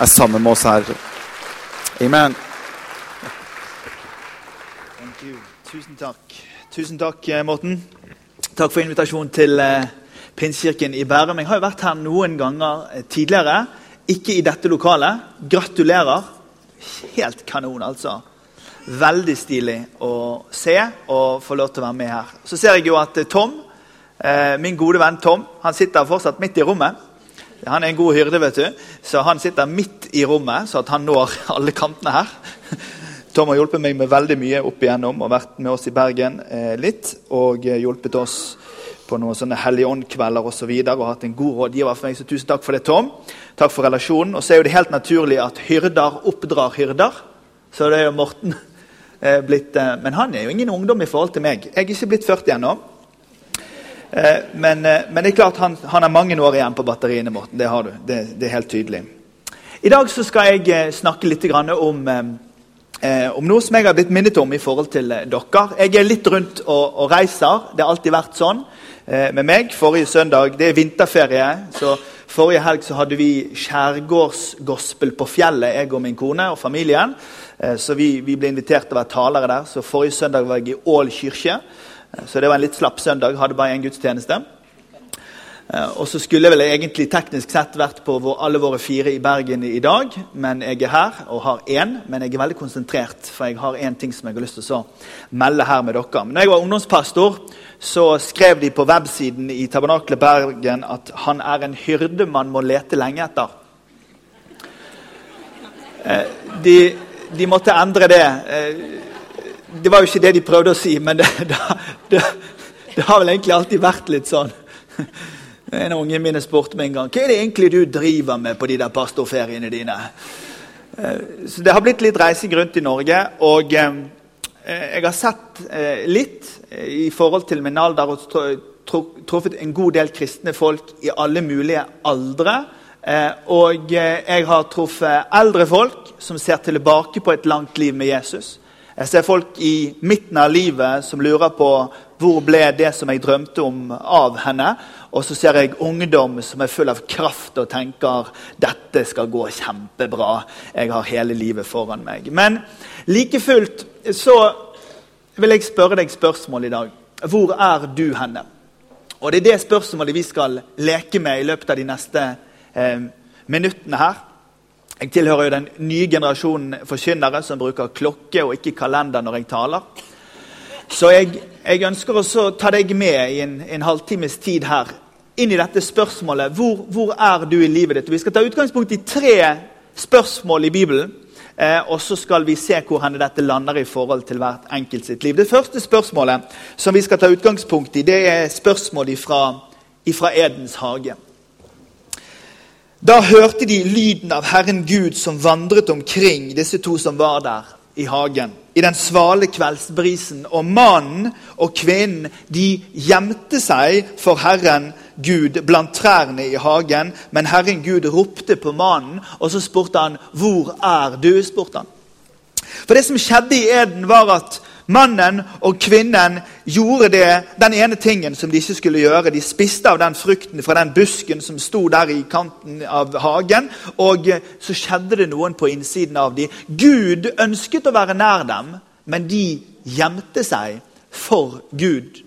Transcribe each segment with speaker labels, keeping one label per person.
Speaker 1: er sammen med oss her. Amen.
Speaker 2: Tusen takk. Tusen takk, eh, Morten. Takk for invitasjonen til eh, Pinsekirken i Bærum. Jeg har jo vært her noen ganger eh, tidligere. Ikke i dette lokalet. Gratulerer. Helt kanon, altså. Veldig stilig å se og få lov til å være med her. Så ser jeg jo at eh, Tom, min gode venn Tom, han sitter fortsatt midt i rommet. Han er en god hyrde, vet du. Så han sitter midt i rommet, så at han når alle kantene her. Tom har hjulpet meg med veldig mye opp igjennom og vært med oss i Bergen eh, litt. Og eh, hjulpet oss på noen sånne Helligånd-kvelder osv. Og, så videre, og hatt en god rådgiver for meg. Så tusen takk for det, Tom. Takk for relasjonen. Og så er jo det helt naturlig at hyrder oppdrar hyrder. Så det er jo Morten eh, blitt eh, Men han er jo ingen ungdom i forhold til meg. Jeg er ikke blitt 40 ennå. Eh, men, eh, men, det er klart han, han har mange år igjen på batteriene. Morten. Det har du. Det, det, er helt tydelig. I dag skal jeg eh, snakke litt om, om noe som jeg har blitt minnet om i forhold til dere. Jeg er litt rundt og, og reiser. Det har alltid vært sånn med meg. Forrige søndag det er vinterferie. så Forrige helg så hadde vi skjærgårdsgospel på fjellet, jeg og min kone og familien. Så vi, vi ble invitert til å være talere der. Så Forrige søndag var jeg i Ål kirke. Så det var en litt slapp søndag. Hadde bare én gudstjeneste. Eh, og så skulle jeg vel egentlig teknisk sett vært på alle våre fire i Bergen i dag, men jeg er her og har én. Men jeg er veldig konsentrert, for jeg har én ting som jeg har lyst til å melde her med dere. Når jeg var ungdomspastor, så skrev de på websiden i Tabernaklet Bergen at han er en hyrde man må lete lenge etter. Eh, de, de måtte endre det. Eh, det var jo ikke det de prøvde å si, men det, det, det har vel egentlig alltid vært litt sånn. En av ungene mine spurte meg en gang hva er det egentlig du driver med på de der pastorferiene dine. Eh, så Det har blitt litt reising rundt i Norge. Og eh, jeg har sett eh, litt i forhold til min alder og truffet en god del kristne folk i alle mulige aldre. Og jeg har truffet eldre folk som ser tilbake på et langt liv med Jesus. Jeg ser folk i midten av livet som lurer på hvor ble det som jeg drømte om, av henne. Og så ser jeg ungdom som er full av kraft og tenker dette skal gå kjempebra. Jeg har hele livet foran meg. Men like fullt så vil jeg spørre deg spørsmål i dag. Hvor er du henne? Og Det er det spørsmålet vi skal leke med i løpet av de neste eh, minuttene her. Jeg tilhører jo den nye generasjonen forkynnere som bruker klokke og ikke kalender når jeg taler. Så jeg, jeg ønsker å ta deg med i en, en, halvtimes tid her inn i dette spørsmålet. Hvor, hvor, er du i livet ditt? Vi skal ta utgangspunkt i tre spørsmål i Bibelen. Eh, og så skal vi se hvor dette lander i forhold til hvert enkelt sitt liv. Det første spørsmålet som vi skal ta utgangspunkt i, det er spørsmålet fra Edens hage. Da hørte de lyden av Herren Gud som vandret omkring disse to som var der i hagen, i den svale kveldsbrisen. Og mannen og kvinnen de gjemte seg for Herren Gud blant trærne i hagen. Men Herren Gud ropte på mannen, og så spurte han, 'Hvor er du?' spurte han. For det som skjedde i Eden, var at Mannen og kvinnen gjorde det, den ene tingen som de ikke skulle gjøre. De spiste av den frukten fra den busken som sto der i kanten av hagen. Og så skjedde det noen på innsiden av dem. Gud ønsket å være nær dem, men de gjemte seg for Gud.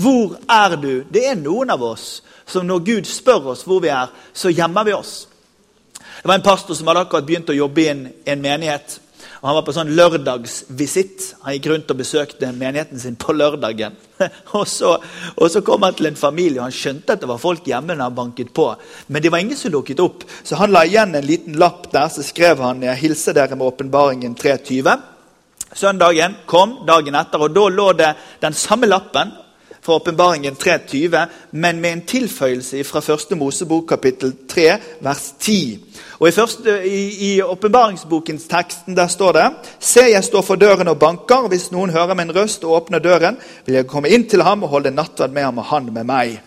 Speaker 2: Hvor er du? Det er noen av oss som når Gud spør oss hvor vi er, så gjemmer vi oss. Det var en pastor som hadde akkurat begynt å jobbe i en, en menighet. Og Han var på sånn lørdagsvisitt. Han gikk rundt og besøkte menigheten sin på lørdagen. og, så, og så kom han til en familie, og han skjønte at det var folk hjemme når han banket på. Men det var ingen som dukket opp, så han la igjen en liten lapp der. Så skrev han 'Jeg hilser dere med åpenbaringen 3.20'. Søndagen kom dagen etter, og da lå det den samme lappen fra åpenbaringen 3.20, men med en tilføyelse fra første Mosebok kapittel 3, vers 10. Og I, første, åpenbaringsbokens teksten der står det Se, jeg står for døren og banker. Hvis noen hører min røst og åpner døren, vil jeg komme inn til ham og holde nattverd med ham og han med meg.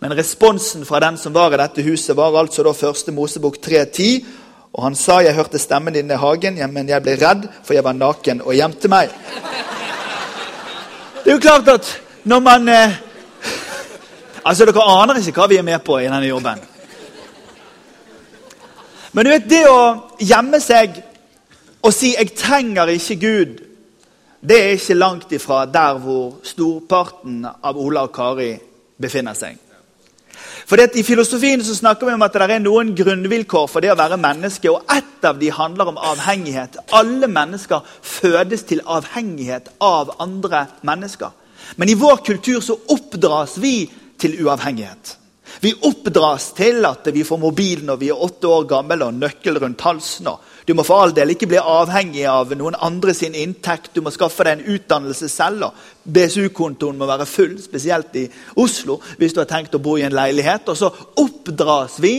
Speaker 2: Men responsen fra den som var i dette huset, var altså da første Mosebok 3.10. Og han sa, 'Jeg hørte stemmen din i hagen, men jeg ble redd, for jeg var naken og gjemte meg'. Det er jo klart at når man eh, Altså, Dere aner ikke hva vi er med på i denne jobben. Men du vet, det å gjemme seg og si 'jeg trenger ikke Gud', det er ikke langt ifra der hvor storparten av Ola og Kari befinner seg. For I filosofien så snakker vi om at det er noen grunnvilkår for det å være menneske. og Ett av de handler om avhengighet. Alle mennesker fødes til avhengighet av andre mennesker. Men i vår kultur så oppdras vi til uavhengighet. Vi oppdras til at vi får mobil når vi er åtte år gamle og nøkkel rundt halsen. Du må for all del ikke bli avhengig av noen andre sin inntekt. Du må skaffe deg en utdannelse selv. BSU-kontoen må være full, spesielt i Oslo, hvis du har tenkt å bo i en leilighet. Og så oppdras vi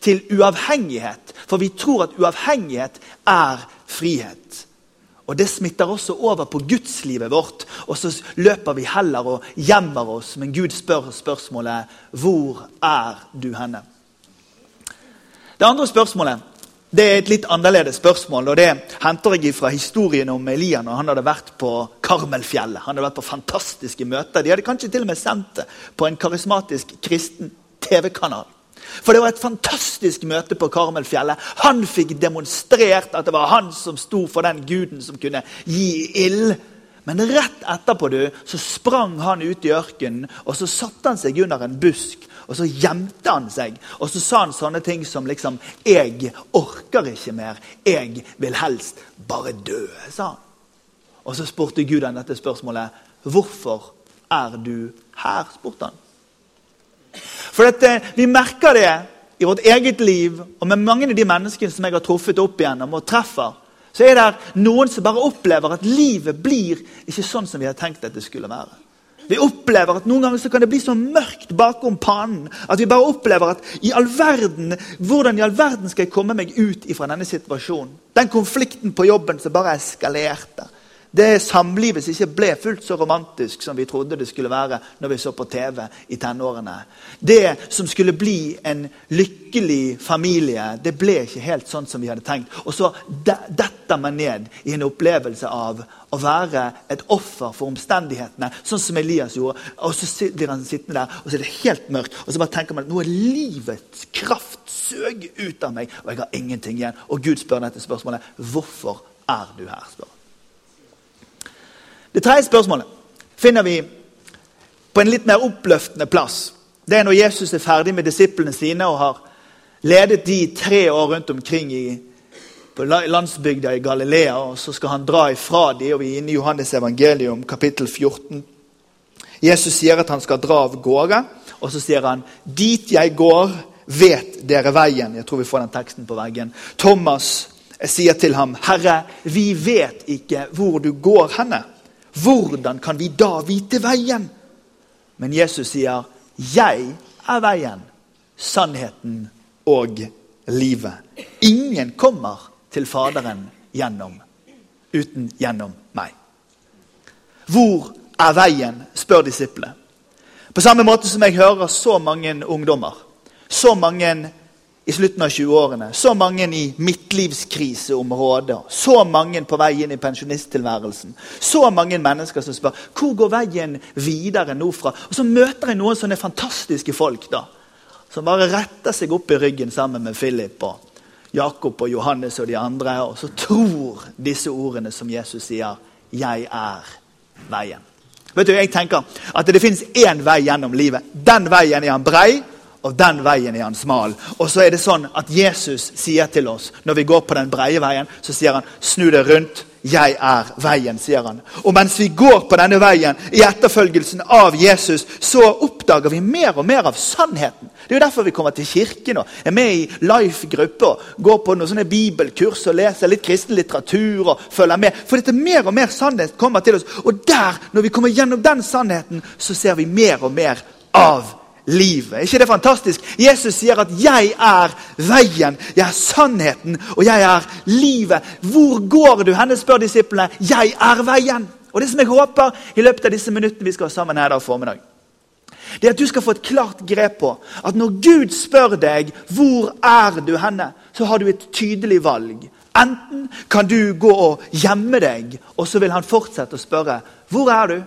Speaker 2: til uavhengighet, for vi tror at uavhengighet er frihet. Og Det smitter også over på gudslivet vårt. Og så løper vi heller og gjemmer oss. Men Gud spør spørsmålet hvor er du henne? Det andre spørsmålet det er et litt annerledes spørsmål. og Det henter jeg fra historien om Elia når han hadde vært på Karmelfjellet. Han hadde vært på fantastiske møter. De hadde kanskje til og med sendt det på en karismatisk kristen TV-kanal. For det var et fantastisk møte på Karmelfjellet. Han fikk demonstrert at det var han som sto for den guden som kunne gi ild. Men rett etterpå du, så sprang han ut i ørkenen og så satte han seg under en busk. Og så gjemte han seg, og så sa han sånne ting som liksom 'Jeg orker ikke mer. Jeg vil helst bare dø', sa han. Og så spurte Gud han dette spørsmålet. 'Hvorfor er du her?' spurte han. For dette, Vi merker det i vårt eget liv og med mange av de menneskene som jeg har truffet opp igjennom og treffer. Så er det noen som bare opplever at livet blir ikke sånn som vi har tenkt at det skulle være. Vi opplever at Noen ganger så kan det bli så mørkt bakom pannen at vi bare opplever at i all verden, hvordan i all verden skal jeg komme meg ut fra denne situasjonen? Den konflikten på jobben som bare eskalerte. Det samlivet som ikke ble fullt så romantisk som vi trodde det skulle være når vi så på TV i tenårene. Det som skulle bli en lykkelig familie, det ble ikke helt sånn som vi hadde tenkt. Og så detter man ned i en opplevelse av å være et offer for omstendighetene, sånn som Elias gjorde. Og så blir han sittende der, og så er det helt mørkt. Og så bare tenker man at nå er livets kraft søg ut av meg, og jeg har ingenting igjen. Og Gud spør dette spørsmålet. Hvorfor er du her? spør det tredje spørsmålet finner vi på en litt mer oppløftende plass. Det er når Jesus er ferdig med disiplene sine og har ledet de tre år rundt omkring i, på landsbygda i Galilea. og Så skal han dra ifra de, og vi er inne i Johannes evangelium kapittel 14. Jesus sier at han skal dra av gårde, og så sier han dit jeg går, vet dere veien. Jeg tror vi får den teksten på veggen. Thomas sier til ham, Herre, vi vet ikke hvor du går henne. Hvordan kan vi da vite veien? Men Jesus sier, 'Jeg er veien, sannheten og livet'. Ingen kommer til Faderen gjennom, uten gjennom meg. Hvor er veien? spør disiplene. På samme måte som jeg hører så mange ungdommer, så mange i slutten av 20-årene. Så mange i midtlivskriseområder. Så mange på vei inn i pensjonisttilværelsen. Så mange mennesker som spør hvor går veien videre nå fra. Og Så møter jeg noen sånne fantastiske folk da, som bare retter seg opp i ryggen sammen med Philip og Jakob og Johannes og de andre. Og så tror disse ordene som Jesus sier, 'Jeg er veien'. Vet du, Jeg tenker at det finnes én vei gjennom livet. Den veien er han brei og den veien er han smal. Og så er det sånn at Jesus sier til oss når vi går på den breie veien, så sier han snu deg rundt. Jeg er veien, sier han. Og mens vi går på denne veien i etterfølgelsen av Jesus, så oppdager vi mer og mer av sannheten. Det er jo derfor vi kommer til kirken og er med i Life-gruppe og går på noen sånne bibelkurs og leser litt kristen litteratur og følger med. For dette mer og mer sannhet kommer til oss. Og der, når vi kommer gjennom den sannheten, så ser vi mer og mer av livet. Ikke det fantastisk? Jesus sier at 'jeg er veien, jeg er sannheten og jeg er livet'. Hvor går du henne, spør disiplene. 'Jeg er veien'. Og Det som jeg håper i løpet av disse minuttene vi skal ha sammen her i formiddag, det er at du skal få et klart grep på at når Gud spør deg 'Hvor er du henne?', så har du et tydelig valg. Enten kan du gå og gjemme deg, og så vil han fortsette å spørre 'Hvor er du?'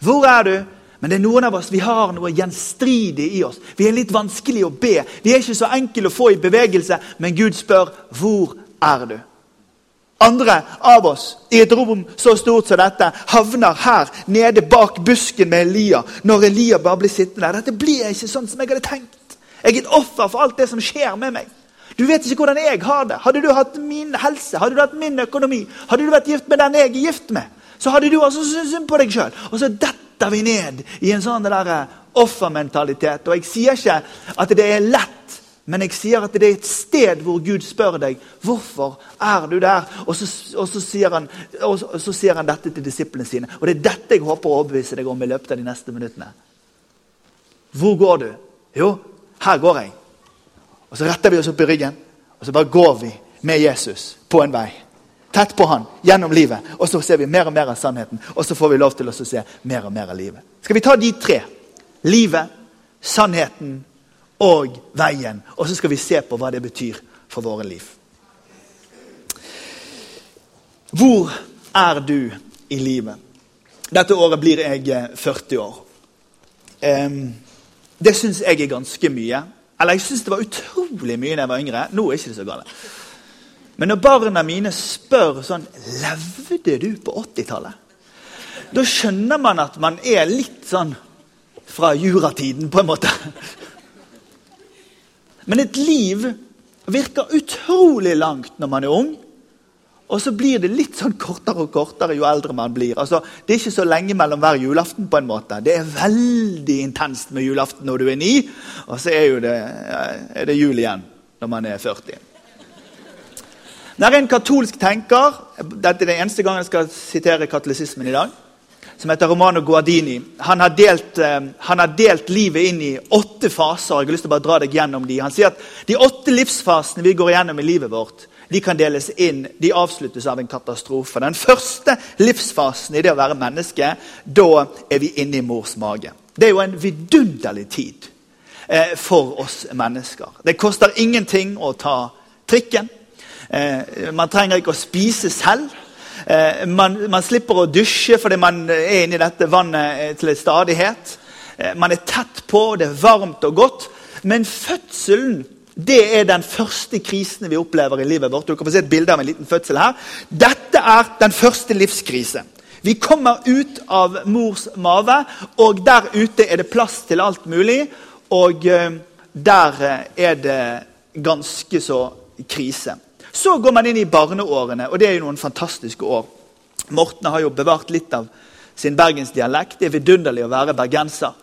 Speaker 2: Hvor er du? Men det er noen av oss, vi har noe gjenstridig i oss. Vi er litt vanskelig å be. Vi er ikke så enkle å få i bevegelse, men Gud spør hvor er du? Andre av oss i et rom så stort som dette havner her nede bak busken med Elia når Elia bare blir sittende der. Dette blir ikke sånn som jeg hadde tenkt. Jeg er et offer for alt det som skjer med meg. Du vet ikke hvordan jeg har det. Hadde du hatt min helse, hadde du hatt min økonomi, hadde du vært gift med den jeg er gift med, så hadde du altså syntes synd på deg sjøl. Og så detter vi ned i en sånn der eh, offermentalitet. Og jeg sier ikke at det er lett, men jeg sier at det er et sted hvor Gud spør deg hvorfor er du der. Og så, og så, sier, han, og så, og så sier han dette til disiplene sine. Og det er dette jeg håper å overbevise deg om i løpet av de neste minuttene. Hvor går du? Jo, her går jeg. Og Så retter vi oss opp i ryggen, og så bare går vi med Jesus på en vei. Tett på han gjennom livet. Og så ser vi mer og mer av sannheten. Og så får vi lov til å se mer og mer av livet. Skal vi ta de tre? Livet, sannheten og veien. Og så skal vi se på hva det betyr for våre liv. Hvor er du i livet? Dette året blir jeg 40 år. Det syns jeg er ganske mye. Eller jeg syns det var utrolig mye da jeg var yngre. Nå er ikke det så galt. Men når barna mine spør sånn Levde du på 80-tallet? Da skjønner man at man er litt sånn fra juratiden, på en måte. Men et liv virker utrolig langt når man er ung. Og så blir det litt sånn kortere og kortere jo eldre man blir. Altså, det er ikke så lenge mellom hver julaften. på en måte. Det er veldig intenst med julaften når du er ni, og så er, det, er det jul igjen når man er 40. Det er en katolsk tenker dette er den eneste gangen jeg skal sitere katolisismen i dag, som heter Romano Guardini. Han har, delt, eh, han har delt livet inn i åtte faser. jeg har lyst til å bare dra deg gjennom de. Han sier at de åtte livsfasene vi går gjennom i livet vårt, de kan deles inn, de avsluttes av en katastrofe. Den første livsfasen i det å være menneske, da er vi inne i mors mage. Det er jo en vidunderlig tid eh, for oss mennesker. Det koster ingenting å ta trikken. Eh, man trenger ikke å spise selv. Eh, man, man, slipper å dusje fordi man er inne i dette vannet eh, til stadighet. Man er tett på, det er varmt og godt. Men fødselen det er den første krisen vi opplever i livet vårt. Du kan få se et bilde av en liten fødsel her. Dette er den første livskrise. Vi kommer ut av mors mage, og der ute er det plass til alt mulig. Og der er det ganske så krise. Så går man inn i barneårene, og det er jo noen fantastiske år. Morten har jo bevart litt av sin bergensdialekt. Det er vidunderlig å være bergenser.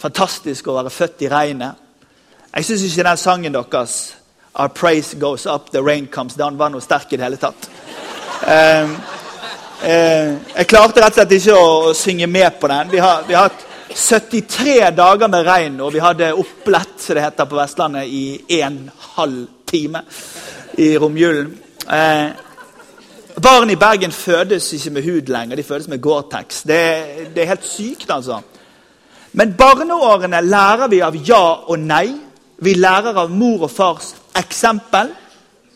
Speaker 2: Fantastisk å være født i regnet. Jeg syns ikke den sangen deres, 'Our praise goes up, the rain comes down', var noe sterk i det hele tatt. Um, uh, jeg klarte rett og slett ikke å, synge med på den. Vi har, vi har, hatt 73 dager med regn, og vi hadde opplett, som det heter på Vestlandet, i en halv time i romjulen. Eh, barn i Bergen fødes ikke med hud lenger, de fødes med Gore-Tex. Det, det er helt sykt, altså. Men barneårene lærer vi av ja og nei. Vi lærer av mor og fars eksempel.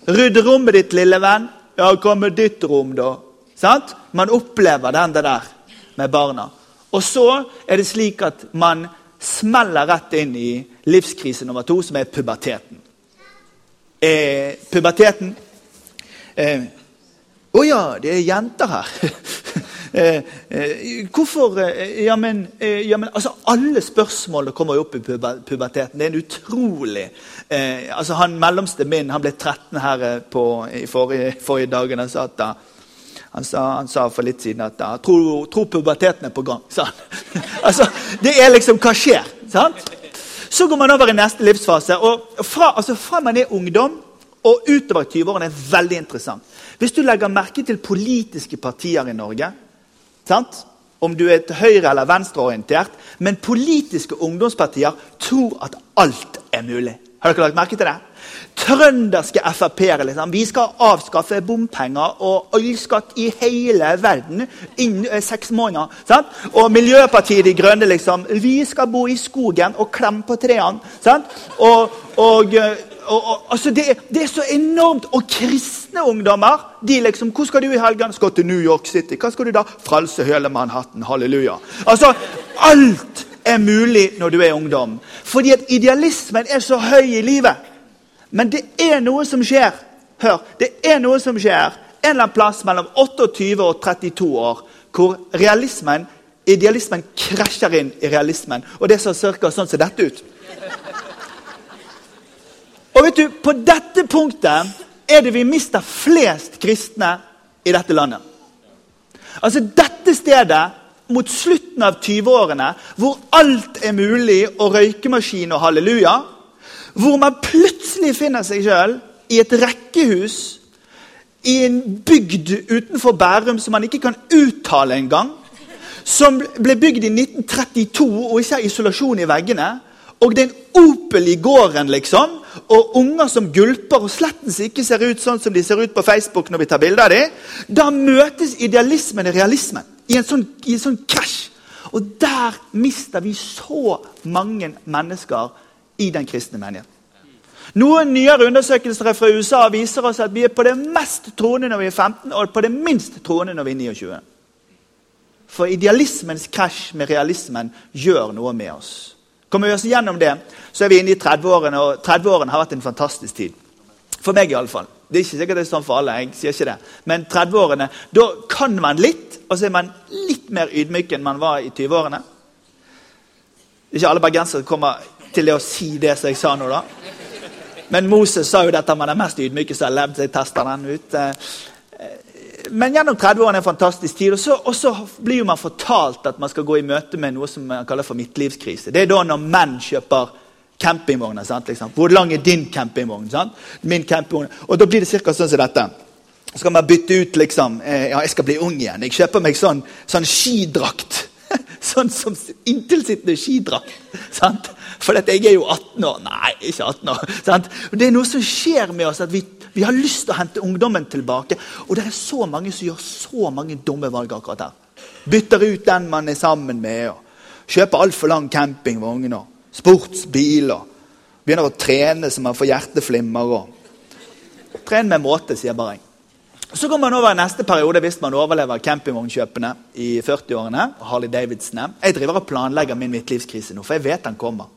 Speaker 2: Rydd rommet ditt, lille venn. Ja, hva med ditt rom, da? Sant? Man opplever den der med barna. Og så er det slik at man smeller rett inn i livskrise nummer to, som er puberteten. Eh, puberteten Å eh, oh ja, det er jenter her. Eh, eh, hvorfor eh, ja men, ja, men, altså Alle spørsmålene kommer jo opp i puberteten. Det er en utrolig eh, altså Han mellomste min han ble 13 her på, i forrige, forrige dagen. Han sa, at, han, han sa for litt siden at tror, tro puberteten er på gang. sa han. altså, Det er liksom Hva skjer? sant? Så går man over i neste livsfase. og Fra, altså, fra man er ungdom og utover 20-årene er veldig interessant. Hvis du legger merke til politiske partier i Norge Sant? Om du er høyre- eller venstreorientert. Men politiske ungdomspartier tror at alt er mulig. Har dere lagt merke til det? Trønderske Frp-ere liksom. Vi skal avskaffe bompenger og oljeskatt i hele verden innen eh, seks måneder. Sant? Og Miljøpartiet De Grønne liksom. Vi skal bo i skogen og klemme på trærne. Og, eh, og, og, altså det, det, er så enormt. Og kristne ungdommer de liksom, 'Hvor skal du i helgen?' 'Skal til New York City.' 'Hva skal du da?' 'Frelse hele Manhattan.' Halleluja. Altså, Alt er mulig når du er ungdom. Fordi at idealismen er så høy i livet. Men det er noe som skjer. Hør, det er noe som skjer en eller annen plass mellom 28 og 32 år, hvor realismen, idealismen krasjer inn i realismen. Og det ser cirka sånn som dette ut. Og vet du, På dette punktet er det vi mister flest kristne i dette landet. Altså Dette stedet mot slutten av 20-årene, hvor alt er mulig, og røykemaskin og halleluja, hvor man plutselig finner seg sjøl i et rekkehus i en bygd utenfor Bærum som man ikke kan uttale engang, som ble bygd i 1932 og ikke har isolasjon i veggene, og det er en Opel i gården, liksom, og unger som gulper og slettens ikke ser ut sånn som de ser ut på Facebook når vi tar bilder av dem, da møtes idealismen og realismen i en sånn, i en sånn krasj. Og der mister vi så mange mennesker i den kristne menigheten. Noen nyere undersøkelser fra USA viser oss at vi er på det mest troende når vi er 15, og på det minst troende når vi er 29. For idealismens krasj med realismen gjør noe med oss. Kommer vi oss gjennom det, så er vi inne i 30-årene, og 30-årene har vært en fantastisk tid. For meg, iallfall. Det er ikke sikkert det er sånn for alle. jeg sier ikke det. Men 30-årene, da kan man litt, og så er man litt mer ydmyk enn man var i 20-årene. Ikke alle bergensere kommer til det å si det som jeg sa nå, da. Men Moses sa jo dette man er mest ydmyke som har levd, så jeg tester den ut. Men gjennom 30-årene er en fantastisk tid. Og så, blir man fortalt at man skal gå i møte med noe som man kaller for midtlivskrise. Det er da når menn kjøper campingvogner. Liksom. Hvor lang er din campingvogn? Min campingvogn. Og da blir det ca. sånn som dette. Så skal man bytte ut liksom eh, Ja, jeg skal bli ung igjen. Jeg kjøper meg sånn, sånn skidrakt. sånn som inntilsittende skidrakt. Sant? For jeg er jo 18 år. Nei, ikke 18 år. Sant? Det er noe som skjer med oss. at vi, vi har lyst til å hente ungdommen tilbake. Og det er så mange som gjør så mange dumme valg akkurat her. Bytter ut den man er sammen med. og Kjøper altfor lang campingvogn og sportsbil. og Begynner å trene så man får hjerteflimmer. og Tren med måte, sier bare jeg. Så går man over i neste periode hvis man overlever campingvognkjøpene i 40-årene. Harley Davidsene. Jeg driver og planlegger min midtlivskrise nå, for jeg vet den kommer.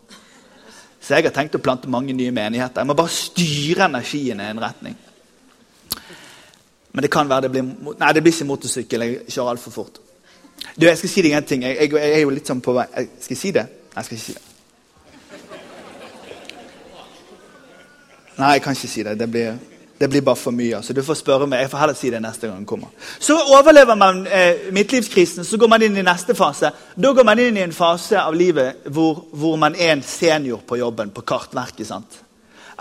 Speaker 2: Så jeg har tenkt å plante mange nye menigheter. Jeg må bare styre energien i en retning. Men det kan være det blir Nei, det blir ikke motorsykkel. Jeg kjører altfor fort. Du, Jeg skal si deg en ting. Jeg, jeg, jeg, er jo litt sånn på vei jeg si det? Jeg skal ikke si det. Nei, jeg kan ikke si det. Det blir... Det blir bare for mye. så du får spørre meg. Jeg får heller si det neste gang den kommer. Så overlever man eh, midtlivskrisen, så går man inn i neste fase. Da går man inn i en fase av livet hvor, hvor man er en senior på jobben, på Kartverket. sant?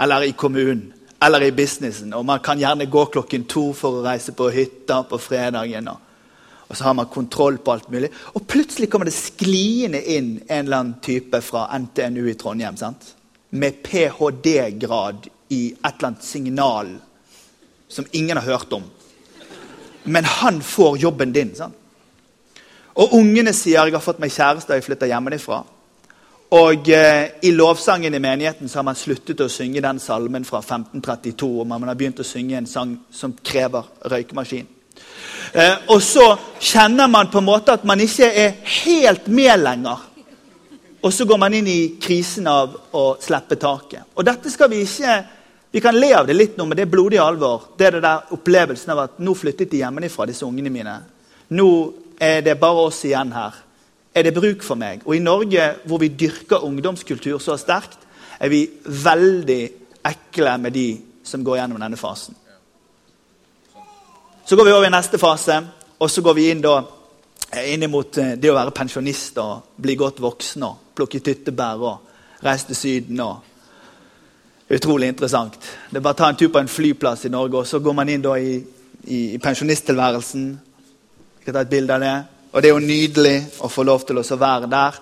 Speaker 2: Eller i kommunen. Eller i businessen. Og man kan gjerne gå klokken to for å reise på hytta på fredagen. Og så har man kontroll på alt mulig. Og plutselig kommer det skliende inn en eller annen type fra NTNU i Trondheim. sant? Med ph.d.-grad i et eller annet signal som ingen har hørt om. Men han får jobben din. sant? Og ungene sier 'jeg har fått meg kjæreste og jeg flytter hjemmefra'. Og eh, I lovsangen i menigheten så har man sluttet å synge den salmen fra 1532. og Man har begynt å synge en sang som krever røykemaskin. Eh, og så kjenner man på en måte at man ikke er helt med lenger. Og så går man inn i krisen av å slippe taket. Og dette skal vi ikke vi kan le av det litt nå, men det er blodig alvor. Det er det der opplevelsen av at nå flyttet de hjemmefra, disse ungene mine. Nå er det bare oss igjen her. Er det bruk for meg? Og i Norge, hvor vi dyrker ungdomskultur så sterkt, er vi veldig ekle med de som går gjennom denne fasen. Så går vi over i neste fase, og så går vi inn da inn mot eh, det å være pensjonist og bli godt voksen og plukke tyttebær og reise til Syden og Utrolig interessant. Det er bare å ta en tur på en flyplass i Norge, og så går man inn i, i, i pensjonisttilværelsen. Jeg kan ta et bilde av det. Og det er jo nydelig å få lov til å være der.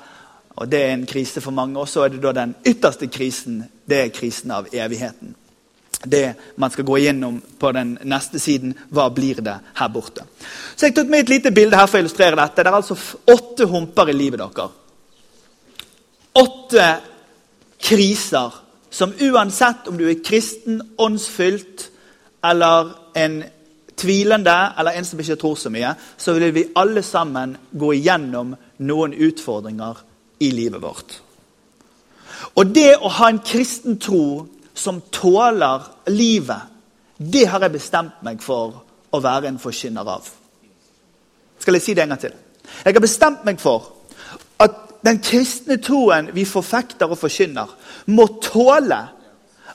Speaker 2: Og det er en krise for mange. Og så er det da den ytterste krisen. Det er krisen av evigheten. Det man skal gå gjennom på den neste siden. Hva blir det her borte? Så jeg tok med et lite bilde her for å illustrere dette. Det er altså åtte humper i livet deres. Åtte kriser som uansett om du er kristen, åndsfylt eller en tvilende eller en som ikke tror så mye, så vil vi alle sammen gå igjennom noen utfordringer i livet vårt. Og det å ha en kristen tro som tåler livet, det har jeg bestemt meg for å være en forkynner av. Skal jeg si det en gang til? Jeg har bestemt meg for at den kristne troen vi forfekter og forkynner, må tåle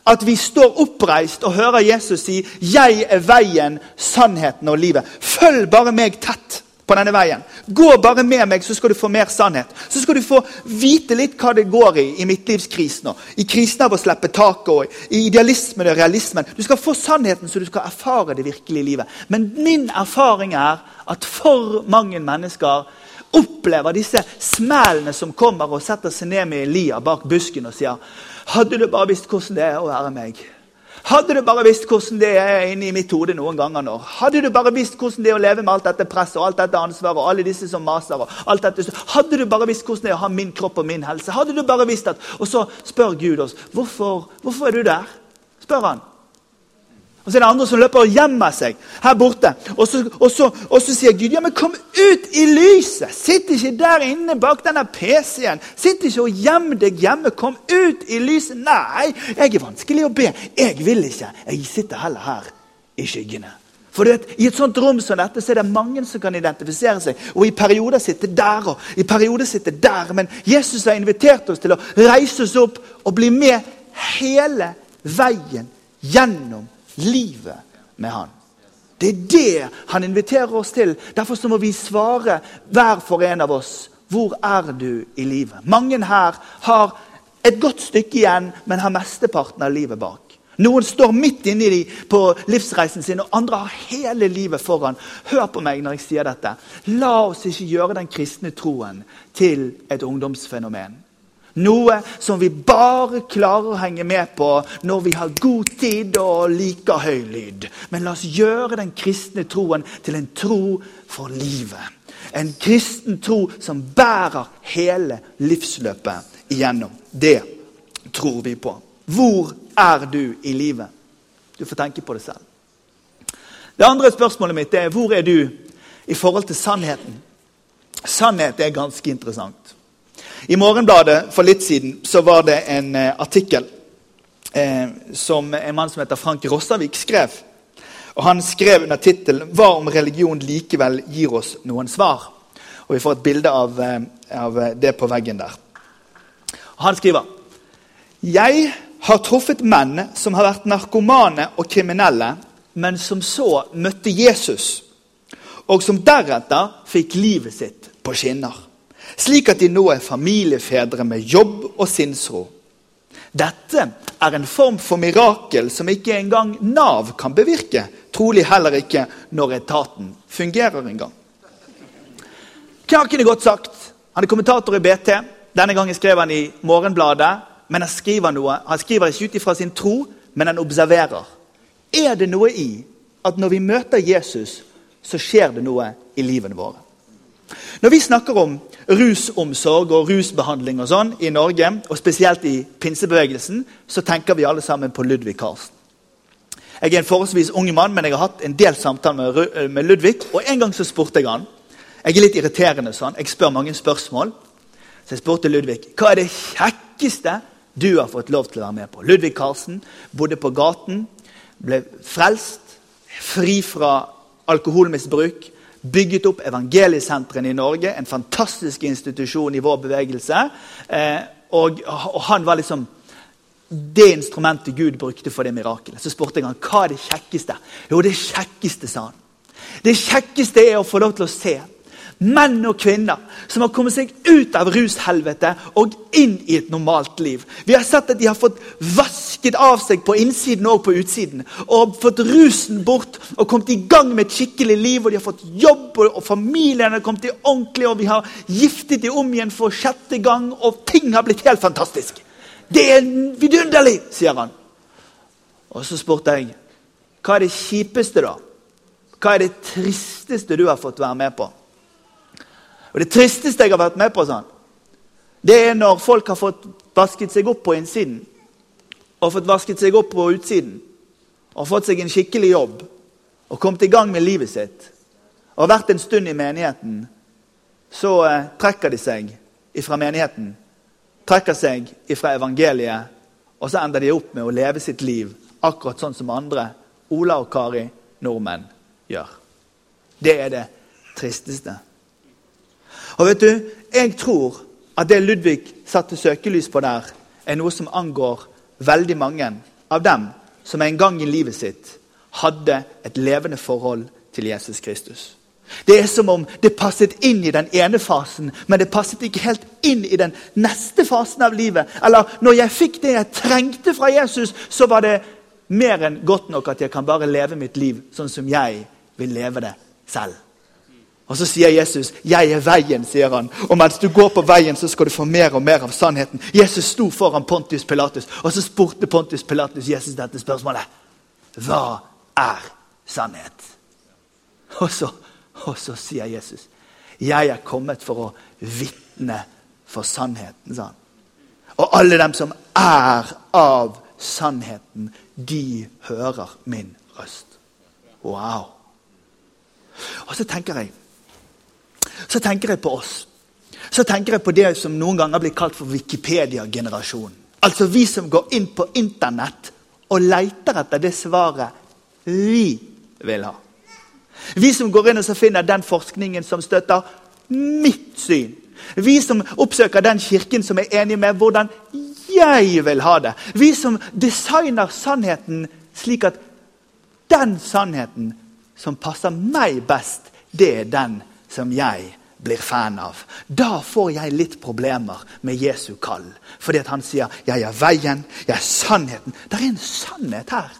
Speaker 2: at vi står oppreist og hører Jesus si 'Jeg er veien, sannheten og livet'. Følg bare meg tett på denne veien. Gå bare med meg, så skal du få mer sannhet. Så skal du få vite litt hva det går i i midtlivskrisen. og I krisen av å slippe taket og i idealismen og realismen. Du skal få sannheten, så du skal erfare det virkelige livet. Men min erfaring er at for mange mennesker opplever disse smellene som kommer og setter seg ned med Elia bak busken og sier Hadde du bare visst hvordan det er å være meg. Hadde du bare visst hvordan det er inni mitt hode noen ganger nå. Hadde du bare visst hvordan det er å leve med alt dette presset og alt dette ansvaret og alle disse som maser. og alt dette. Hadde du bare visst hvordan det er å ha min kropp og min helse. Hadde du bare visst at, Og så spør Gud oss hvorfor, hvorfor er du der. Spør han. Og så er det andre som løper og gjemmer seg her borte. Og så, og, så, og så, sier Gud ja, men kom ut i lyset! Sitt ikke der inne bak denne PC-en. Sitt ikke og gjem deg hjemme. Kom ut i lyset! Nei, jeg er vanskelig å be. Jeg vil ikke. Jeg sitter heller her i skyggene. For du vet, I et sånt rom som dette så er det mange som kan identifisere seg. Og i perioder sitte der og i perioder sitte der. Men Jesus har invitert oss til å reise oss opp og bli med hele veien gjennom livet med han. Det er det han inviterer oss til. Derfor må vi svare hver for en av oss. Hvor er du i livet? Mange her har et godt stykke igjen, men har mesteparten av livet bak. Noen står midt inni på livsreisen sin, og andre har hele livet foran. Hør på meg når jeg sier dette. La oss ikke gjøre den kristne troen til et ungdomsfenomen. Noe som vi bare klarer å henge med på når vi har god tid og liker høy lyd. Men la oss gjøre den kristne troen til en tro for livet. En kristen tro som bærer hele livsløpet igjennom. Det tror vi på. Hvor er du i livet? Du får tenke på det selv. Det andre spørsmålet mitt er hvor er du i forhold til sannheten? Sannhet er ganske interessant. I Morgenbladet for litt siden så var det en eh, artikkel eh, som en mann som heter Frank Rossavik skrev. Og Han skrev under tittelen 'Hva om religion likevel gir oss noen svar?' Og Vi får et bilde av, eh, av det på veggen der. Han skriver Jeg har truffet menn som har vært narkomane og kriminelle, men som så møtte Jesus, og som deretter fikk livet sitt på skinner slik at de nå er familiefedre med jobb og sinnsro. Dette er en form for mirakel som ikke engang Nav kan bevirke. Trolig heller ikke når etaten fungerer engang. Knaken er godt sagt. Han er kommentator i BT. Denne gangen skrev han i Morgenbladet. Men han skriver noe. Han skriver ikke ut ifra sin tro, men han observerer. Er det noe i at når vi møter Jesus, så skjer det noe i livene våre? Når vi snakker om rusomsorg og rusbehandling og sånn i Norge, og spesielt i pinsebevegelsen, så tenker vi alle sammen på Ludvig Karlsen. Jeg er en forholdsvis ung mann, men jeg har hatt en del samtaler med, med Ludvig. Og En gang så spurte jeg han. Jeg er litt irriterende sånn. Jeg spør mange spørsmål. Så jeg spurte Ludvig hva er det kjekkeste du har fått lov til å være med på. Ludvig Karlsen bodde på gaten, ble frelst, fri fra alkoholmisbruk bygget opp evangeliesentrene i Norge, en fantastisk institusjon i vår bevegelse. Eh, og, og, han var liksom det instrumentet Gud brukte for det mirakelet. Så spurte jeg han, hva er det kjekkeste. Jo, det kjekkeste, sa han. Det kjekkeste er å få lov til å se menn og kvinner som har kommet seg ut av rushelvetet og inn i et normalt liv. Vi har sett at de har fått vasket av seg på innsiden og på utsiden. Og fått rusen bort og kommet i gang med et skikkelig liv. Og de har fått jobb, og familien har kommet i ordentlig, og vi har giftet dem om igjen for sjette gang, og ting har blitt helt fantastisk. Det er vidunderlig, sier han. Og så spurte jeg hva er det kjipeste, da? Hva er det tristeste du har fått være med på? Og Det tristeste jeg har vært med på, sånn, det er når folk har fått vasket seg opp på innsiden og fått vasket seg opp på utsiden og fått seg en skikkelig jobb og kommet i gang med livet sitt og vært en stund i menigheten, så eh, trekker de seg ifra menigheten, trekker seg ifra evangeliet, og så ender de opp med å leve sitt liv akkurat sånn som andre, Ola og Kari, nordmenn, gjør. Det er det tristeste. Og vet du, Jeg tror at det Ludvig satte søkelys på der, er noe som angår veldig mange av dem som en gang i livet sitt hadde et levende forhold til Jesus Kristus. Det er som om det passet inn i den ene fasen, men det passet ikke helt inn i den neste fasen av livet. Eller når jeg fikk det jeg trengte fra Jesus, så var det mer enn godt nok at jeg kan bare leve mitt liv sånn som jeg vil leve det selv. Og Så sier Jesus, 'Jeg er veien', sier han. Og mens du går på veien, så skal du få mer og mer av sannheten. Jesus sto foran Pontius Pilatus, og så spurte Pontius Pilatus Jesus dette spørsmålet. Hva er sannhet? Og så, og så sier Jesus, 'Jeg er kommet for å vitne for sannheten', sa han. Og alle dem som er av sannheten, de hører min røst. Wow. Og så tenker jeg så tenker jeg på oss. Så tenker jeg på det som noen ganger blir kalt for Wikipedia-generasjonen. Altså vi som går inn på Internett og leter etter det svaret vi vil ha. Vi som går inn og finner den forskningen som støtter mitt syn. Vi som oppsøker den kirken som er enig med hvordan jeg vil ha det. Vi som designer sannheten slik at den sannheten som passer meg best, det er den som jeg blir fan av. Da får jeg litt problemer med Jesu kall. Fordi han sier 'jeg er veien, jeg er sannheten'. Det er en sannhet her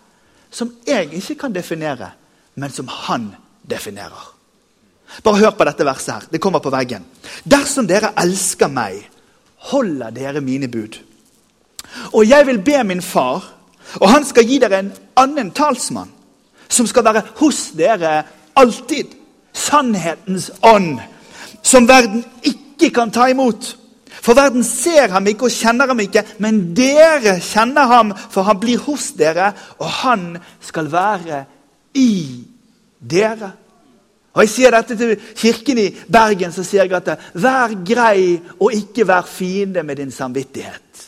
Speaker 2: som jeg ikke kan definere, men som han definerer. Bare hør på dette verset her. Det kommer på veggen. Dersom dere elsker meg, holder dere mine bud. Og jeg vil be min far, og han skal gi dere en annen talsmann, som skal være hos dere alltid. Sannhetens ånd, som verden ikke kan ta imot. For verden ser ham ikke og kjenner ham ikke, men dere kjenner ham, for han blir hos dere, og han skal være i dere. Og Jeg sier dette til kirken i Bergen, så sier jeg at vær grei og ikke vær fiende med din samvittighet.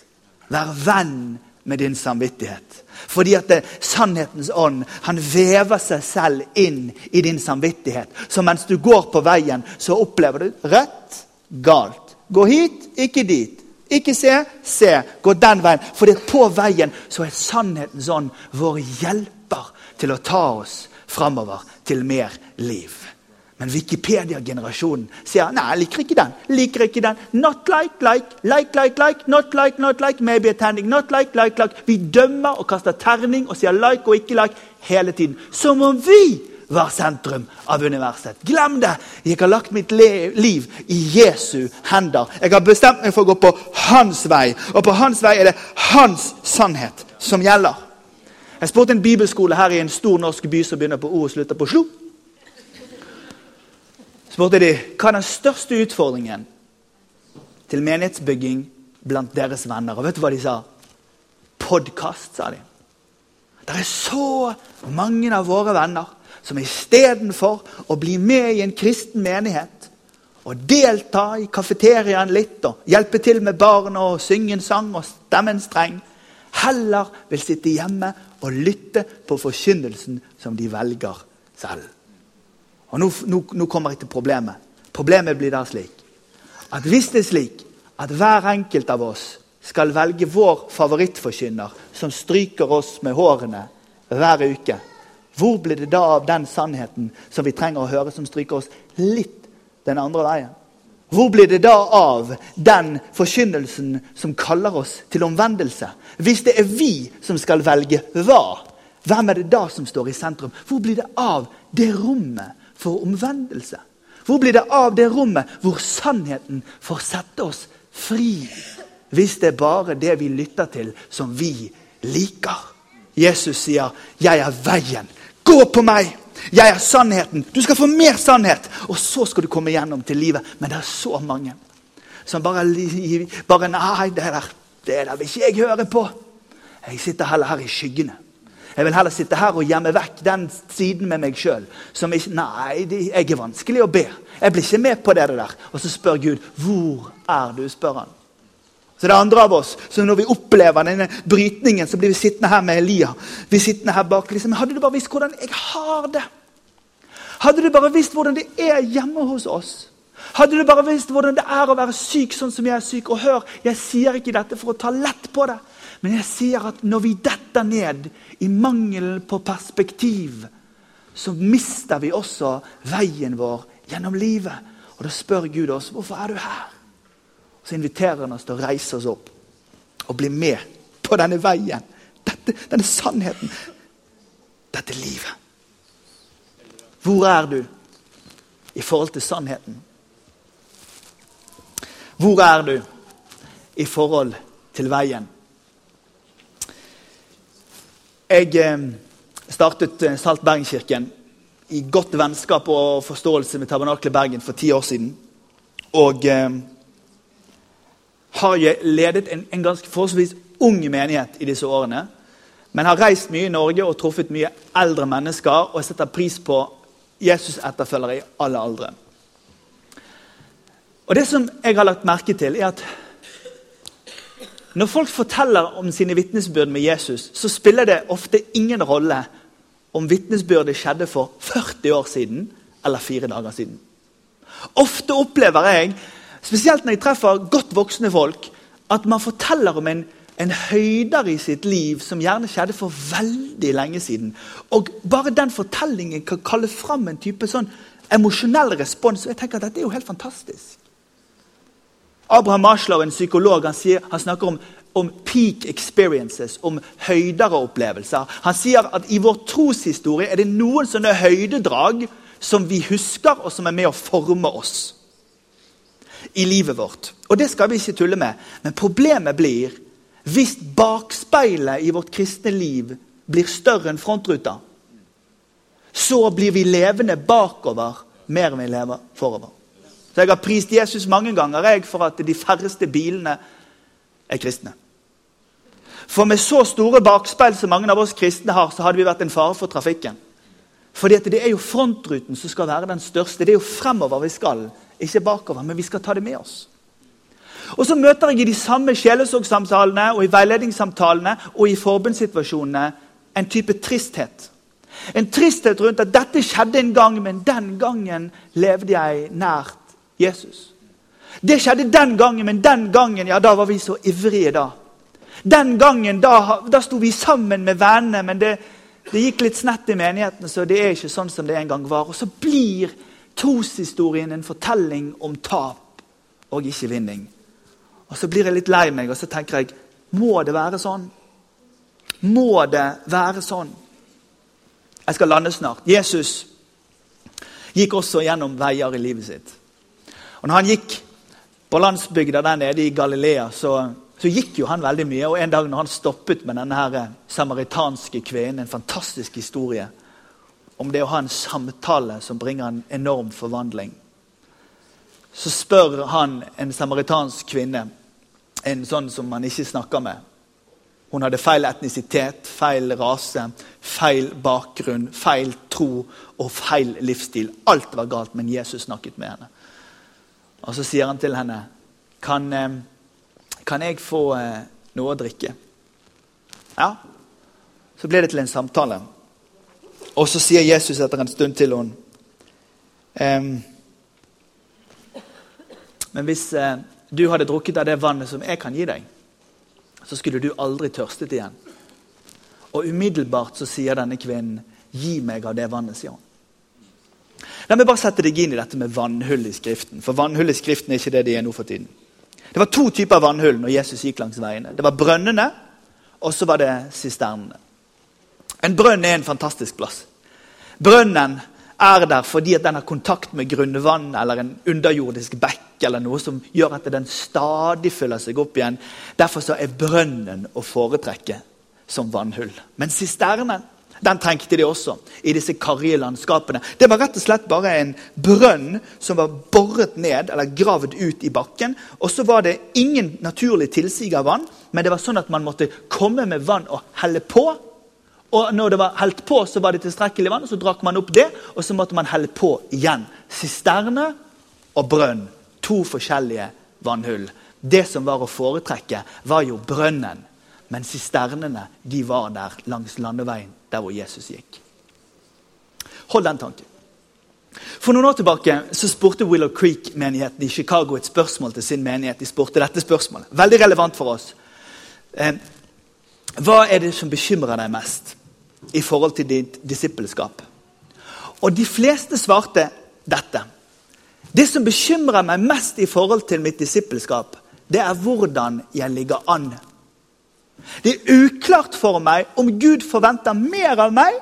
Speaker 2: Vær venn med din samvittighet. Fordi at det, sannhetens ånd han vever seg selv inn i din samvittighet. Så mens du går på veien, så opplever du rett, galt. Gå hit, ikke dit. Ikke se, se. Gå den veien. For det er på veien så er sannhetens ånd vår hjelper til å ta oss framover til mer liv. Men Wikipedia-generasjonen sier nei, jeg liker ikke den. liker ikke den. Not like, like, like, like, like, not like, not like, maybe attending, not like, like, like. Vi dømmer og kaster terning og sier like og ikke like hele tiden. Som om vi var sentrum av universet. Glem det! Jeg har lagt mitt liv i Jesu hender. Jeg har bestemt meg for å gå på hans vei, og på hans vei er det hans sannhet som gjelder. Jeg spurte en bibelskole her i en stor norsk by som begynner på O og slutter på Slo spurte de hva er den største utfordringen til menighetsbygging blant deres venner. Og vet du hva de sa? Podkast, sa de. Det er så mange av våre venner som istedenfor å bli med i en kristen menighet og delta i kafeteriaen litt og hjelpe til med barn og synge en sang og stemme en streng, heller vil sitte hjemme og lytte på forkynnelsen som de velger selv. Og nå, nå, nå, kommer jeg til problemet. Problemet blir da slik at hvis det er slik at hver enkelt av oss skal velge vår favorittforkynner, som stryker oss med hårene hver uke, hvor blir det da av den sannheten som vi trenger å høre, som stryker oss litt den andre veien? Hvor blir det da av den forkynnelsen som kaller oss til omvendelse? Hvis det er vi som skal velge hva, hvem er det da som står i sentrum? Hvor blir det av det rommet for omvendelse? Hvor blir det av det rommet hvor sannheten får sette oss fri? Hvis det er bare det vi lytter til, som vi liker. Jesus sier, 'Jeg er veien. Gå på meg!' Jeg er sannheten. Du skal få mer sannhet, og så skal du komme gjennom til livet. Men det er så mange som bare, bare Nei, det der, det der vil ikke jeg høre på. Jeg sitter heller her i skyggene. Jeg vil heller sitte her og gjemme vekk den siden med meg sjøl. Nei, jeg er vanskelig å be. Jeg blir ikke med på det der. Og så spør Gud, 'Hvor er du?' spør han. Så det er andre av oss som når vi opplever denne brytningen, så blir vi sittende her med Elia. Vi sittende her bak, liksom, Hadde du bare visst hvordan jeg har det? Hadde du bare visst hvordan det er hjemme hos oss? Hadde du bare visst hvordan det er å være syk sånn som jeg er syk? Og hør, jeg sier ikke dette for å ta lett på det, men jeg sier at når vi detter ned i mangelen på perspektiv, så mister vi også veien vår gjennom livet. Og da spør Gud oss hvorfor er du her? Så inviterer han oss til å reise oss opp og bli med på denne veien. Dette, denne sannheten. Dette livet. Hvor er du i forhold til sannheten? Hvor er du i forhold til veien? Jeg eh, startet eh, Salt Bergenskirken i godt vennskap og forståelse med Tabernaklet Bergen for ti år siden. Og eh, har ledet en, en ganske forholdsvis ung menighet i disse årene. Men har reist mye i Norge og truffet mye eldre mennesker. Og jeg setter pris på Jesus-etterfølgere i alle aldre. Og Det som jeg har lagt merke til, er at når folk forteller om sine vitnesbyrd med Jesus, så spiller det ofte ingen rolle om vitnesbyrdet skjedde for 40 år siden eller fire dager siden. Ofte opplever jeg, spesielt når jeg treffer godt voksne folk, at man forteller om en, en høyder i sitt liv som gjerne skjedde for veldig lenge siden. Og bare den fortellingen kan kalle fram en type sånn emosjonell respons. og jeg tenker at Dette er jo helt fantastisk. Abraham Maslow, en psykolog, han, sier, han snakker om, om, peak experiences, om høydere opplevelser. Han sier at i vår troshistorie er det noen sånne høydedrag som vi husker, og som er med å forme oss i livet vårt. Og det skal vi ikke tulle med. Men problemet blir hvis bakspeilet i vårt kristne liv blir større enn frontruta, så blir vi levende bakover mer enn vi lever forover. Så jeg har prist Jesus mange ganger jeg, for at de færreste bilene er kristne. For med så store bakspeil som mange av oss kristne har, så hadde vi vært en fare for trafikken. Fordi det er jo frontruten som skal være den største. Det er jo fremover vi skal, ikke bakover. Men vi skal ta det med oss. Og så møter jeg i de samme sjelesorgsamtalene og i veiledningssamtalene og i forbundssituasjonene en type tristhet. En tristhet rundt at dette skjedde en gang, men den gangen levde jeg nært Jesus. Det skjedde den gangen, men den gangen ja, da var vi så ivrige. da. Den gangen da, da sto vi sammen med vennene, men det, det gikk litt snett i menigheten, så det er ikke sånn som det en gang var. Og så blir troshistorien en fortelling om tap og ikke vinning. Og Så blir jeg litt lei meg, og så tenker jeg Må det være sånn? Må det være sånn? Jeg skal lande snart. Jesus gikk også gjennom veier i livet sitt. Og når han gikk på landsbygda der nede i Galilea, så, så, gikk jo han veldig mye. Og en dag når han stoppet med denne her samaritanske kvinnen, en fantastisk historie om det å ha en samtale som bringer en enorm forvandling, så spør han en samaritansk kvinne, en sånn som man ikke snakker med Hun hadde feil etnisitet, feil rase, feil bakgrunn, feil tro og feil livsstil. Alt var galt, men Jesus snakket med henne. Og så sier han til henne, 'Kan, eh, kan jeg få eh, noe å drikke?' Ja. Så ble det til en samtale. Og så sier Jesus etter en stund til henne ehm, Men hvis eh, du hadde drukket av det vannet som jeg kan gi deg, så skulle du aldri tørstet igjen. Og umiddelbart så sier denne kvinnen, 'Gi meg av det vannet', sier hun. La meg bare sette deg inn i dette med vannhull i Skriften. For vannhull i Skriften er ikke det de er nå for tiden. Det var to typer vannhull når Jesus gikk langs veiene. Det var brønnene, og så var det sisternene. En brønn er en fantastisk plass. Brønnen er der fordi at den har kontakt med grunnvann eller en underjordisk bekk eller noe som gjør at den stadig fyller seg opp igjen. Derfor så er brønnen å foretrekke som vannhull. Men sisternen den trengte de også i disse karrige landskapene. Det var rett og slett bare en brønn som var boret ned eller gravd ut i bakken. Og så var det ingen naturlig tilsig av vann, men det var sånn at man måtte komme med vann og helle på. Og når det var helt på, så var det tilstrekkelig vann, og så drakk man opp det. Og så måtte man helle på igjen. Sisterne og brønn. To forskjellige vannhull. Det som var å foretrekke, var jo brønnen. Men sisternene de var der langs landeveien, der hvor Jesus gikk. Hold den tanken. For noen år tilbake så spurte Willow Creek-menigheten i Chicago et spørsmål til sin menighet. De spurte dette spørsmålet. Veldig relevant for oss. Eh, hva er det som bekymrer deg mest i forhold til ditt disippelskap? Og de fleste svarte dette. Det som bekymrer meg mest i forhold til mitt disippelskap, det er hvordan jeg ligger an. Det er uklart for meg om Gud forventer mer av meg,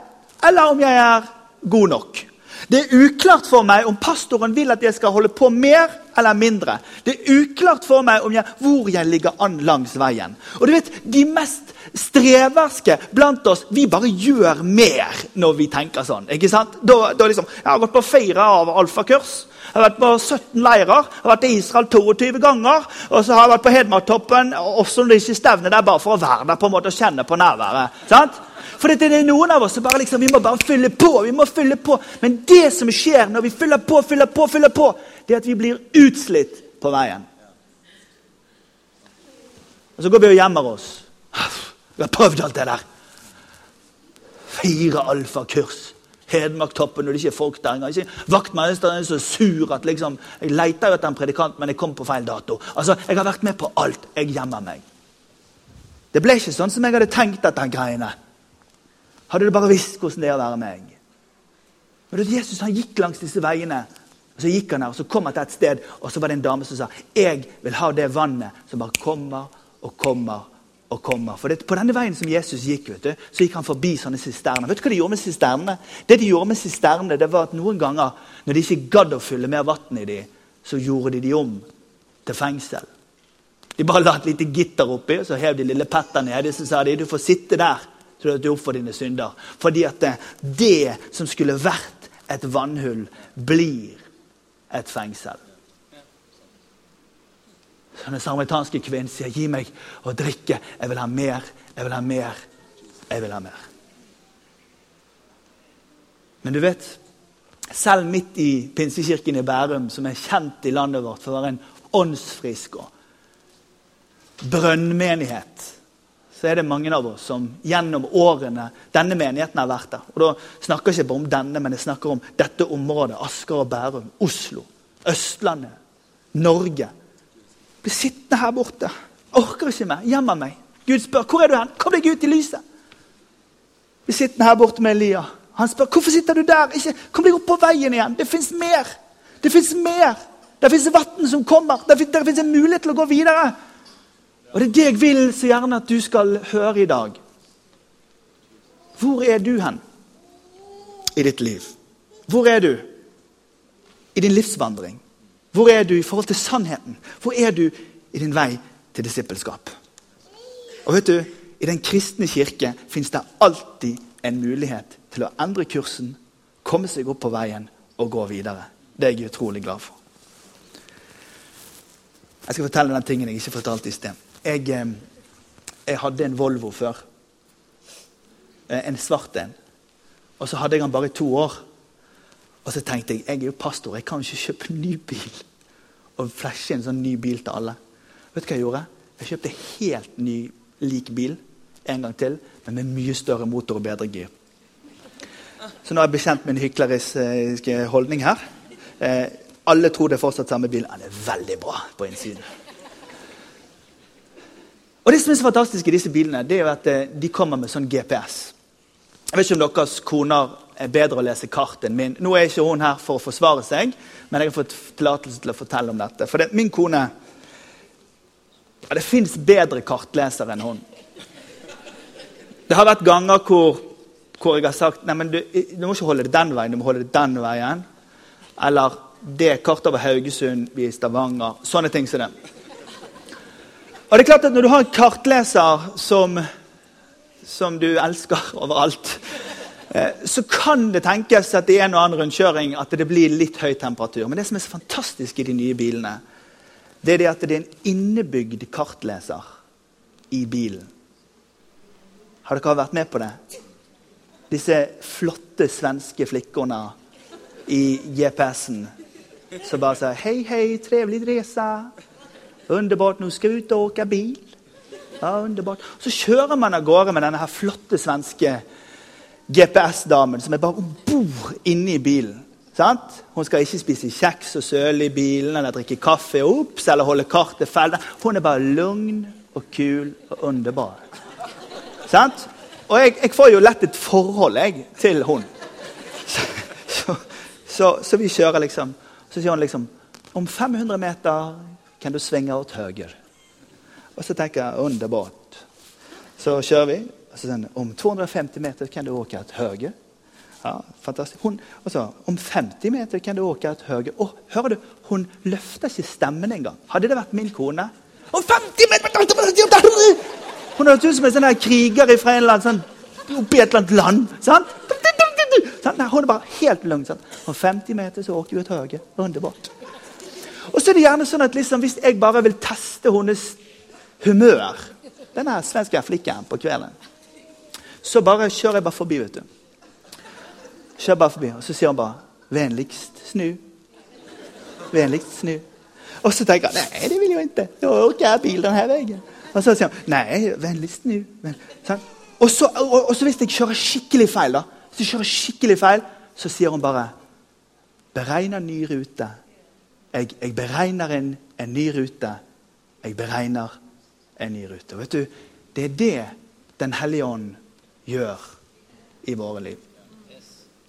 Speaker 2: eller om jeg er god nok. Det er uklart for meg om pastoren vil at jeg skal holde på mer eller mindre. Det er uklart for meg jeg, hvor jeg ligger an langs veien. Og du vet, De mest streverske blant oss vi bare gjør mer når vi tenker sånn. ikke sant? Da, da liksom, Jeg har gått på feire av alfakurs. Har vært på 17 leirer. Har vært i Israel 22 ganger. Og så har jeg vært på Hedmarktoppen også når de ikke stevner der, bare for å være der på en måte og kjenne på nærværet. sant? For det er noen av oss som bare liksom, vi må bare fylle på. vi må fylle på. Men det som skjer når vi fyller på, fyller på, fyller på, det er at vi blir utslitt på veien. Og så går vi og gjemmer oss. Vi har prøvd alt det der. Fire alfakurs. Hedmarktoppen når det ikke er folk der engang. Vaktmesteren er så sur at liksom, jeg leter etter en predikant, men jeg kom på feil dato. Altså, Jeg har vært med på alt. Jeg gjemmer meg. Det ble ikke sånn som jeg hadde tenkt at den greiene. Hadde du bare visst hvordan det er å være meg. Men Jesus han gikk langs disse veiene, og så gikk han her, og så kom han til et sted, og så var det en dame som sa jeg vil ha det vannet som bare kommer og kommer og komme. For det, På denne veien som Jesus gikk, vet du, så gikk han forbi sånne sisterner. Vet du hva de gjorde med sisternene? Det de gjorde med sisternene, det var at noen ganger når de ikke gadd å fylle mer vann i dem, så gjorde de de om til fengsel. De bare la et lite gitter oppi, og så hev de lille Petter nedi, så sa de du får sitte der så du opp for dine synder. Fordi at det, det som skulle vært et vannhull, blir et fengsel. Den samaritanske kvinnen sier, 'Gi meg å drikke. Jeg vil ha mer. Jeg vil ha mer. Jeg vil ha mer.' Men du vet, selv midt i Pinsekirken i Bærum, som er kjent i landet vårt for å være en åndsfrisk og brønnmenighet så er det mange av oss som gjennom årene denne menigheten har vært der. Og Da snakker jeg ikke bare om denne, men jeg snakker om dette området. Asker og Bærum, Oslo, Østlandet, Norge. Blir sittende her borte. Orker ikke mer. Gjemmer meg. Gud spør hvor er du hen? Kom deg ut i lyset. Blir sittende her borte med Elia. Han spør hvorfor sitter du der. Ikke, kom deg opp på veien igjen. Det fins mer. Det fins mer. Det fins vann som kommer. Det fins en mulighet til å gå videre. Og det er det jeg vil så gjerne at du skal høre i dag. Hvor er du hen i ditt liv? Hvor er du i din livsvandring? Hvor er du i forhold til sannheten? Hvor er du i din vei til disippelskap? Og vet du, I den kristne kirke fins det alltid en mulighet til å endre kursen, komme seg opp på veien og gå videre. Det er jeg utrolig glad for. Jeg skal fortelle den tingen jeg ikke fortalte i sted. Jeg, eh, jeg hadde en Volvo før. Eh, en svart en. Og så hadde jeg den bare i to år. Og så tenkte jeg jeg er jo pastor, jeg kan jo ikke kjøpe ny bil. Og flashe en sånn ny bil til alle. Vet du hva jeg gjorde? Jeg kjøpte helt ny, lik bil en gang til, men med mye større motor og bedre gir. Så nå er jeg bekjent med en hyklerisk holdning her. Eh, alle tror det er fortsatt samme bil. Den er veldig bra på innsiden. Og Det som er så fantastisk i disse bilene, det er jo at eh, de kommer med sånn GPS. Jeg vet ikke om deres koner er bedre å lese kart enn min. Nå er ikke hun her for å forsvare seg, men jeg har fått tillatelse til å fortelle om dette. For det, min kone ja, Det fins bedre kartlesere enn hun. Det har vært ganger hvor, hvor jeg har sagt nei, men du, du, må ikke holde det den veien, du må holde det den veien. Eller det kartet over Haugesund, i Stavanger. Sånne ting som det. Og det er klart at Når du har en kartleser som, som du elsker overalt, så kan det tenkes at i en og annen rundkjøring at det blir litt høy temperatur. Men det som er så fantastisk i de nye bilene, det er det at det er en innebygd kartleser i bilen. Har dere vært med på det? disse flotte svenske flikkene i GPS-en som bare sier 'Hei, hei, trevelig resa'. Underbart, nå skal vi ut og åke bil. Ja, underbart. Så kjører man av gårde med denne her flotte svenske GPS-damen som er bare om bord inne i bilen. Sant? Hun skal ikke spise kjeks og søle i bilen eller drikke kaffe opps, eller holde kartet feil. Hun er bare lugn og kul og underbar. Sant? Og jeg, jeg, får jo lett et forhold jeg, til hun. Så, så, så, så, vi kjører liksom. Så sier hun liksom Om 500 meter kan du svinge åt høyre. Og så tenker jeg underbart. Så kjører vi. Om 250 meter kan du åke til høyre. Ja, fantastisk. Hun, så, om 50 meter kan du åke til høyre. Og hører du, hun løfter ikke stemmen engang. Hadde det vært min kone Om 50 meter Hun høres ut som en sånn kriger fra en eller annen sånn, oppi et eller annet land. sant? Nei, hun er bare helt lugn. Om 50 meter så åker vi til høyre. Underbart. Og så er det gjerne sånn at liksom, Hvis jeg bare vil teste hennes humør Denne svenske flikken på kvelden Så bare kjører jeg bare forbi. vet du. Kjører bare forbi, Og så sier hun bare 'Vennligst snu'. Vennligst snu. Og så tenker han nei, det vil jeg ikke. Nå orker jeg bil denne veien. Og så sier hun nei, vennligst snu. Sånn. Og, så, og, og så hvis jeg kjører skikkelig feil, da, hvis jeg kjører skikkelig feil, så sier hun bare 'Beregner ny rute'. Jeg, jeg beregner en, en, ny rute. Jeg beregner en ny rute. Vet du, Det er det Den hellige ånd gjør i våre liv.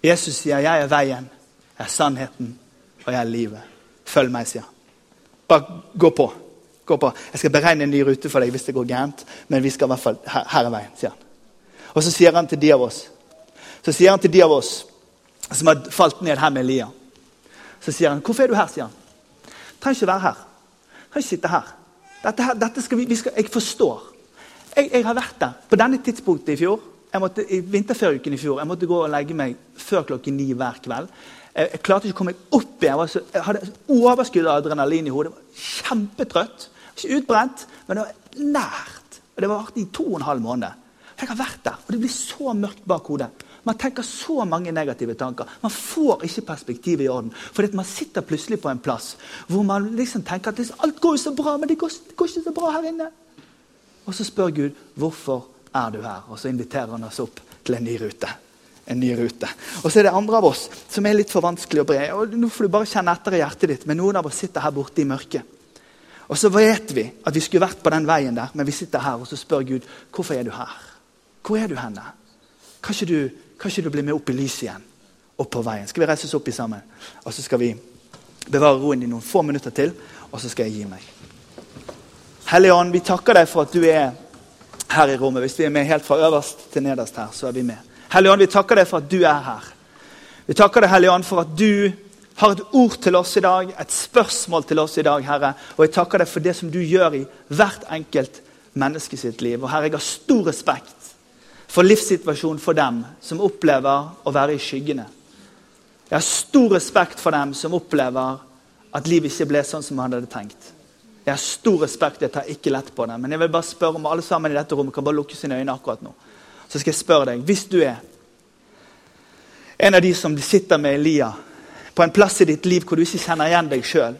Speaker 2: Jesus sier 'Jeg er veien, jeg er sannheten, og jeg er livet'. Følg meg, sier han. Bare gå på. gå på. Jeg skal beregne en ny rute for deg hvis det går gærent, men vi skal i hvert fall, her, her er veien, sier han. Og så sier han til de av oss så sier han til de av oss som har falt ned her med Elia Så sier han, 'Hvorfor er du her?' sier han. 'Trenger ikke være her. Trenger ikke sitte her. Dette, her, dette skal vi, vi skal, Jeg forstår. Jeg, jeg, har vært der på denne tidspunktet i fjor. Jeg måtte, I vinterferieuken i fjor jeg måtte gå og legge meg før klokken ni hver kveld. Jeg, jeg klarte ikke å komme meg opp igjen. Jeg, jeg hadde overskudd av adrenalin i hodet. Jeg var Kjempetrøtt. Ikke utbrent, men det var nært. Og Det var varte i to og en halv måned. Jeg har vært der, og det blir så mørkt bak hodet. Man tenker så mange negative tanker. Man får ikke perspektivet i orden. Fordi man sitter plutselig på en plass hvor man liksom tenker at alt går jo så bra, men det går, det går ikke så bra her inne. Og så spør Gud hvorfor er du her? Og så inviterer han oss opp til en ny rute. En ny rute. Og så er det andre av oss som er litt for vanskelig å bre. Og nå får du bare kjenne etter i hjertet ditt, men noen av oss sitter her borte i mørket. Og så vet vi at vi skulle vært på den veien der, men vi sitter her og så spør Gud hvorfor er du her. Hvor er du henne? Kan ikke du kan ikke du bli med opp i lyset igjen? Opp på veien. Skal vi reise oss opp i sammen? Og så skal vi bevare roen i noen få minutter til, og så skal jeg gi meg. Hellige Ånd, vi takker deg for at du er her i rommet. Hvis vi er med helt fra øverst til nederst her, så er vi med. Hellige Ånd, vi takker deg for at du er her. Vi takker deg, Hellige Ånd, for at du har et ord til oss i dag, et spørsmål til oss i dag, Herre. Og jeg takker deg for det som du gjør i hvert enkelt menneske sitt liv. Og Herre, jeg har stor respekt for livssituasjonen for dem som opplever å være i skyggene. Jeg har stor respekt for dem som opplever at livet ikke ble sånn som man hadde tenkt. Jeg har stor respekt, jeg tar ikke lett på det. Men jeg vil bare spørre om alle sammen i dette rommet kan bare lukke sine øyne akkurat nå. Så skal jeg spørre deg, hvis du er en av de som sitter med Elia på en plass i ditt liv hvor du ikke kjenner igjen deg sjøl,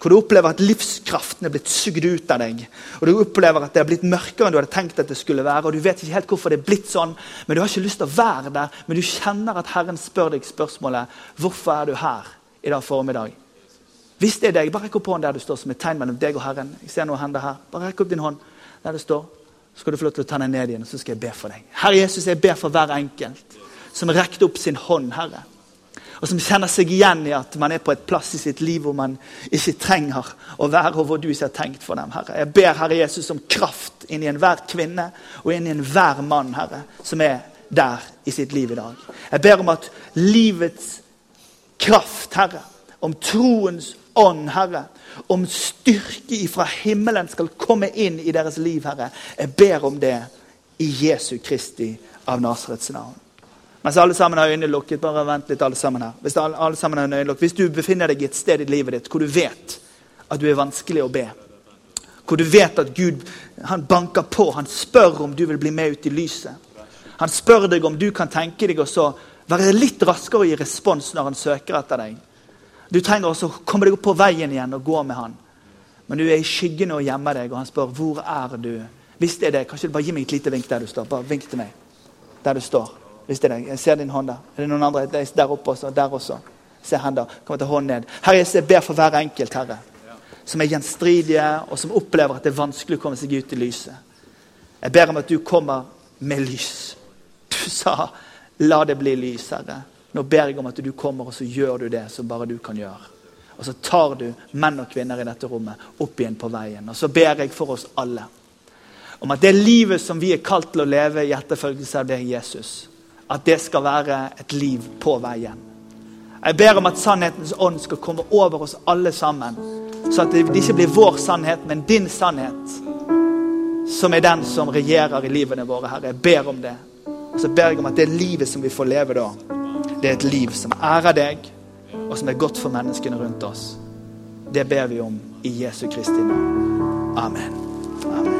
Speaker 2: hvor du opplever at livskraften er blitt sugd ut av deg. Og du opplever at det er blitt mørkere enn du hadde tenkt at det skulle være. og Du vet ikke helt hvorfor det er blitt sånn, men du har ikke lyst til å være der. Men du kjenner at Herren spør deg spørsmålet hvorfor er du her i dag formiddag. Hvis det er deg, bare rekk opp hånden der du står, som et tegn mellom deg og Herren. Jeg ser noe hender her. Bare rekk opp din hånd der det står. Så skal du få lov til å ta den ned igjen, og så skal jeg be for deg. Herre Jesus, jeg ber for hver enkelt som rekte opp sin hånd, Herre og som kjenner seg igjen i at man er på et plass i sitt liv hvor man ikke trenger å være, og hvor du ikke har tenkt for dem. Herre. Jeg ber Herre Jesus om kraft inn i enhver kvinne og inn i enhver mann Herre, som er der i sitt liv i dag. Jeg ber om at livets kraft, Herre, om troens ånd, Herre, om styrke ifra himmelen skal komme inn i deres liv, Herre. Jeg ber om det i Jesu Kristi av Nasarets navn. Mens alle sammen har øynene lukket. bare vent litt alle sammen her. Hvis, alle, alle sammen har øynene lukket. Hvis du befinner deg i et sted i livet ditt hvor du vet at du er vanskelig å be, hvor du vet at Gud han banker på, han spør om du vil bli med ut i lyset. Han spør deg om du kan tenke deg å være litt raskere i respons når han søker etter deg. Du trenger også å komme deg opp på veien igjen og gå med han. Men du er i skyggene og gjemmer deg, og han spør hvor er du Hvis det er det, kanskje du bare gi meg et lite vink der du står. Bare vink til meg der du står. Hvis det er det. Jeg ser din hånd der. Er det noen andre? Er der oppe også. Der også. Se hender. Kommer til hånden ned. Herre, jeg ber for hver enkelt, Herre. Som er gjenstridige, og som opplever at det er vanskelig å komme seg ut i lyset. Jeg ber om at du kommer med lys. Du sa 'la det bli lys', Herre. Nå ber jeg om at du kommer, og så gjør du det som bare du kan gjøre. Og så tar du menn og kvinner i dette rommet opp igjen på veien. Og så ber jeg for oss alle om at det livet som vi er kalt til å leve i etterfølgelse av det Jesus, at det skal være et liv på veien. Jeg ber om at sannhetens ånd skal komme over oss alle sammen. Så at det ikke blir vår sannhet, men din sannhet, som er den som regjerer i livene våre. Herre. Jeg ber om det. Og så ber jeg om at det livet som vi får leve da, det er et liv som ærer deg, og som er godt for menneskene rundt oss. Det ber vi om i Jesu Kristi navn. Amen.